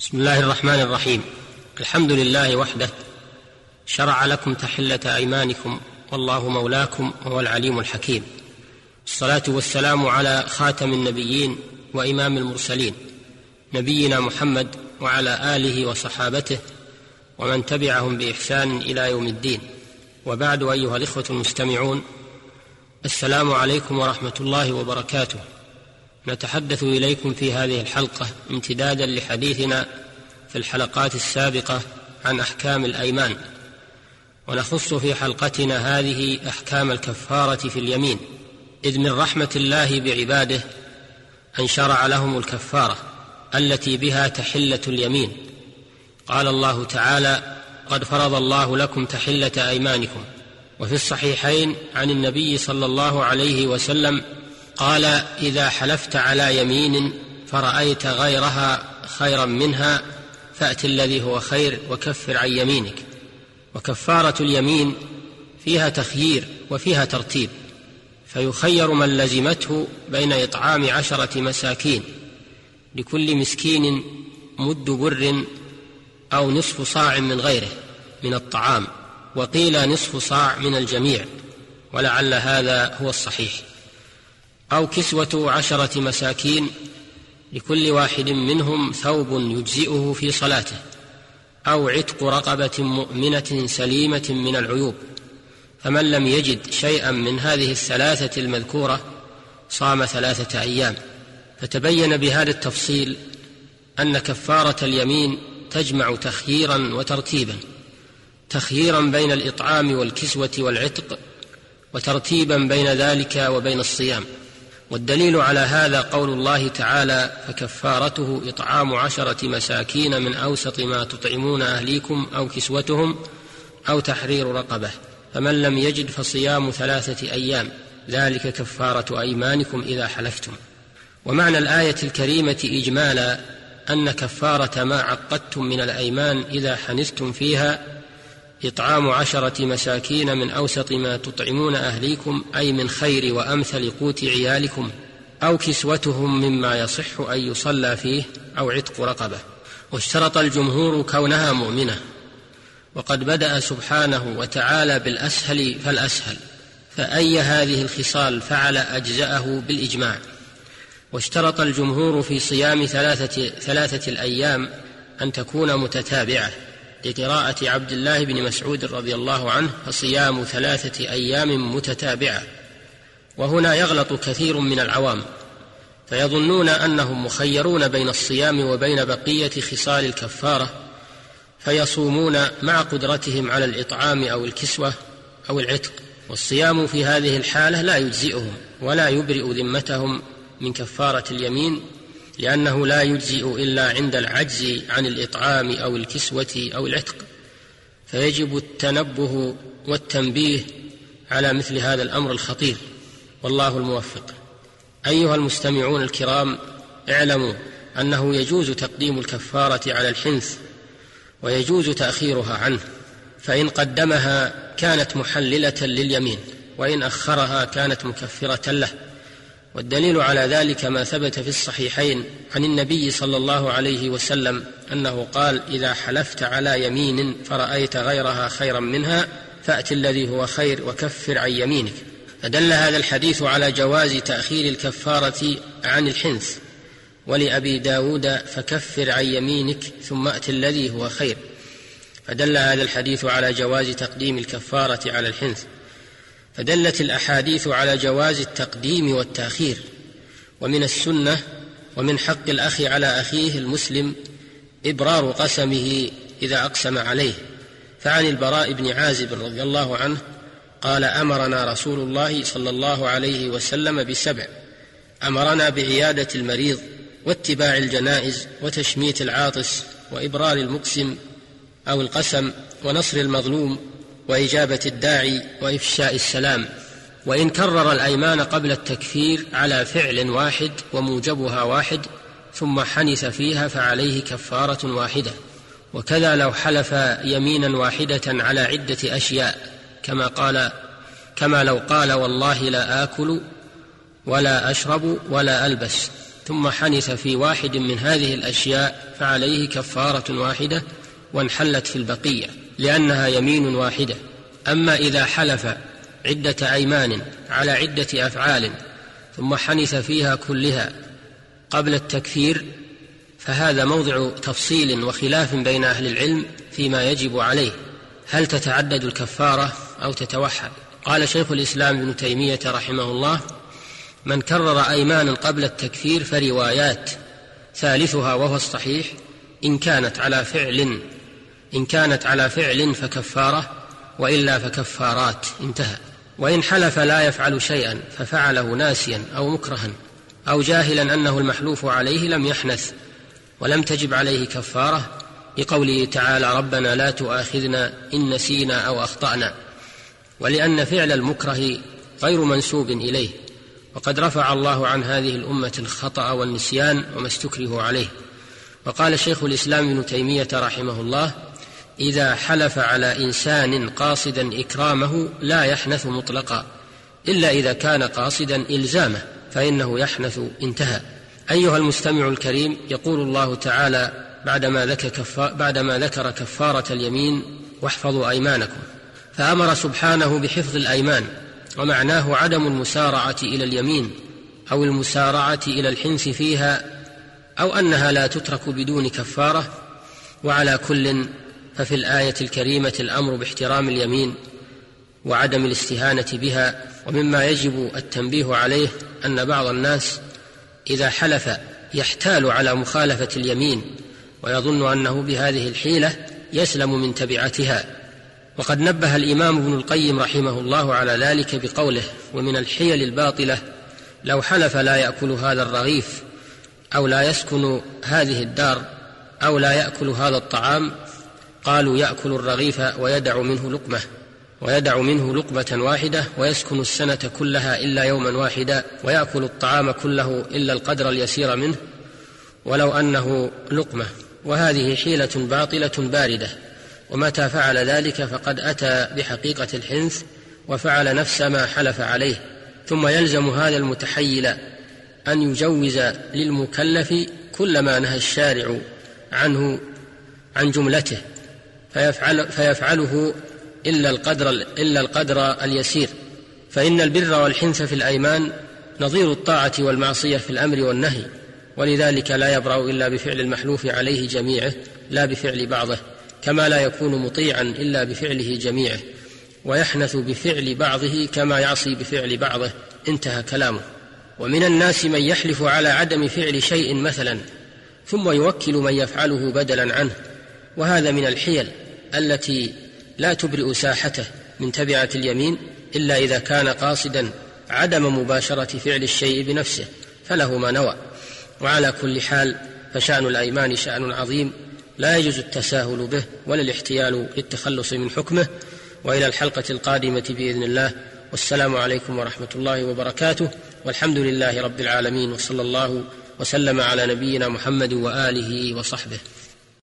بسم الله الرحمن الرحيم. الحمد لله وحده شرع لكم تحلة أيمانكم والله مولاكم وهو العليم الحكيم. الصلاة والسلام على خاتم النبيين وإمام المرسلين نبينا محمد وعلى آله وصحابته ومن تبعهم بإحسان إلى يوم الدين. وبعد أيها الإخوة المستمعون السلام عليكم ورحمة الله وبركاته. نتحدث إليكم في هذه الحلقة امتدادا لحديثنا في الحلقات السابقة عن أحكام الأيمان. ونخص في حلقتنا هذه أحكام الكفارة في اليمين إذ من رحمة الله بعباده أن شرع لهم الكفارة التي بها تحلة اليمين. قال الله تعالى قد فرض الله لكم تحلة أيمانكم. وفي الصحيحين عن النبي صلى الله عليه وسلم قال إذا حلفت على يمين فرأيت غيرها خيرا منها فأت الذي هو خير وكفر عن يمينك. وكفارة اليمين فيها تخيير وفيها ترتيب فيخير من لزمته بين إطعام عشرة مساكين لكل مسكين مد بر أو نصف صاع من غيره من الطعام وقيل نصف صاع من الجميع ولعل هذا هو الصحيح. أو كسوة عشرة مساكين لكل واحد منهم ثوب يجزئه في صلاته أو عتق رقبة مؤمنة سليمة من العيوب. فمن لم يجد شيئا من هذه الثلاثة المذكورة صام ثلاثة أيام. فتبين بهذا التفصيل أن كفارة اليمين تجمع تخييرا وترتيبا تخييرا بين الإطعام والكسوة والعتق وترتيبا بين ذلك وبين الصيام. والدليل على هذا قول الله تعالى فكفارته إطعام عشرة مساكين من أوسط ما تطعمون أهليكم أو كسوتهم أو تحرير رقبة فمن لم يجد فصيام ثلاثة أيام ذلك كفارة أيمانكم إذا حلفتم. ومعنى الآية الكريمة إجمالا أن كفارة ما عقدتم من الأيمان إذا حنثتم فيها إطعام عشرة مساكين من أوسط ما تطعمون أهليكم أي من خير وأمثل قوت عيالكم أو كسوتهم مما يصح أن يصلى فيه أو عتق رقبة. واشترط الجمهور كونها مؤمنة. وقد بدأ سبحانه وتعالى بالأسهل فالأسهل. فأي هذه الخصال فعل أجزأه بالإجماع. واشترط الجمهور في صيام ثلاثة, ثلاثة الأيام أن تكون متتابعة. لقراءة عبد الله بن مسعود رضي الله عنه فصيام ثلاثة أيام متتابعة. وهنا يغلط كثير من العوام فيظنون أنهم مخيرون بين الصيام وبين بقية خصال الكفارة فيصومون مع قدرتهم على الإطعام أو الكسوة أو العتق. والصيام في هذه الحالة لا يجزئهم ولا يبرئ ذمتهم من كفارة اليمين لأنه لا يجزئ إلا عند العجز عن الإطعام أو الكسوة أو العتق. فيجب التنبه والتنبيه على مثل هذا الأمر الخطير. والله الموفق. أيها المستمعون الكرام اعلموا أنه يجوز تقديم الكفارة على الحنث ويجوز تأخيرها عنه فإن قدمها كانت محللة لليمين وإن أخرها كانت مكفرة له. والدليل على ذلك ما ثبت في الصحيحين عن النبي صلى الله عليه وسلم أنه قال إذا حلفت على يمين فرأيت غيرها خيرا منها فأت الذي هو خير وكفر عن يمينك. فدل هذا الحديث على جواز تأخير الكفارة عن الحنث ولأبي داود فكفر عن يمينك ثم أت الذي هو خير. فدل هذا الحديث على جواز تقديم الكفارة على الحنث. فدلت الأحاديث على جواز التقديم والتأخير ومن السنة ومن حق الأخ على أخيه المسلم إبرار قسمه إذا أقسم عليه. فعن البراء بن عازب رضي الله عنه قال أمرنا رسول الله صلى الله عليه وسلم بسبع. أمرنا بعيادة المريض واتباع الجنائز وتشميت العاطس وإبرار المقسم أو القسم ونصر المظلوم وإجابة الداعي وإفشاء السلام. وإن كرر الأيمان قبل التكفير على فعل واحد وموجبها واحد ثم حنث فيها فعليه كفارة واحدة. وكذا لو حلف يمينا واحدة على عدة أشياء كما قال كما لو قال والله لا آكل ولا أشرب ولا ألبس. ثم حنث في واحد من هذه الأشياء فعليه كفارة واحدة وانحلت في البقية. لأنها يمين واحدة. أما إذا حلف عدة أيمان على عدة أفعال ثم حنث فيها كلها قبل التكفير فهذا موضع تفصيل وخلاف بين أهل العلم فيما يجب عليه. هل تتعدد الكفارة أو تتوحد؟ قال شيخ الإسلام ابن تيمية رحمه الله من كرر ايمانا قبل التكفير فروايات ثالثها وهو الصحيح إن كانت على فعل إن كانت على فعل فكفارة وإلا فكفارات انتهى. وإن حلف لا يفعل شيئا ففعله ناسيا أو مكرها أو جاهلا أنه المحلوف عليه لم يحنث ولم تجب عليه كفارة لقوله تعالى ربنا لا تؤاخذنا إن نسينا أو أخطأنا ولأن فعل المكره غير منسوب إليه وقد رفع الله عن هذه الأمة الخطأ والنسيان وما استكرهوا عليه. وقال شيخ الإسلام ابن تيمية رحمه الله إذا حلف على إنسان قاصدا إكرامه لا يحنث مطلقا إلا إذا كان قاصدا إلزامه فإنه يحنث انتهى. أيها المستمع الكريم يقول الله تعالى بعدما ذكر, كفا بعدما ذكر كفارة اليمين واحفظوا أيمانكم فأمر سبحانه بحفظ الأيمان ومعناه عدم المسارعة إلى اليمين أو المسارعة إلى الحنث فيها أو أنها لا تترك بدون كفارة وعلى كل ففي الآية الكريمة الأمر باحترام اليمين وعدم الاستهانة بها ومما يجب التنبيه عليه أن بعض الناس إذا حلف يحتال على مخالفة اليمين ويظن أنه بهذه الحيلة يسلم من تبعتها. وقد نبه الإمام ابن القيم رحمه الله على ذلك بقوله ومن الحيل الباطلة لو حلف لا يأكل هذا الرغيف أو لا يسكن هذه الدار أو لا يأكل هذا الطعام قالوا يأكل الرغيف ويدع منه لقمة ويدع منه لقمة واحدة ويسكن السنة كلها إلا يوما واحدا ويأكل الطعام كله إلا القدر اليسير منه ولو أنه لقمة. وهذه حيلة باطلة باردة. ومتى فعل ذلك فقد أتى بحقيقة الحنث وفعل نفس ما حلف عليه. ثم يلزم هذا المتحيل أن يجوز للمكلف كل ما نهى الشارع عنه عن جملته. فيفعل فيفعله إلا القدر إلا القدر اليسير. فإن البر والحنث في الأيمان نظير الطاعة والمعصية في الأمر والنهي ولذلك لا يبرأ إلا بفعل المحلوف عليه جميعه لا بفعل بعضه كما لا يكون مطيعا إلا بفعله جميعه ويحنث بفعل بعضه كما يعصي بفعل بعضه. انتهى كلامه. ومن الناس من يحلف على عدم فعل شيء مثلا ثم يوكل من يفعله بدلا عنه. وهذا من الحيل التي لا تبرئ ساحته من تبعة اليمين إلا إذا كان قاصدا عدم مباشرة فعل الشيء بنفسه فله ما نوى. وعلى كل حال فشأن الأيمان شأن عظيم لا يجوز التساهل به ولا الاحتيال للتخلص من حكمه. وإلى الحلقة القادمة بإذن الله. والسلام عليكم ورحمة الله وبركاته. والحمد لله رب العالمين وصلى الله وسلم على نبينا محمد وآله وصحبه.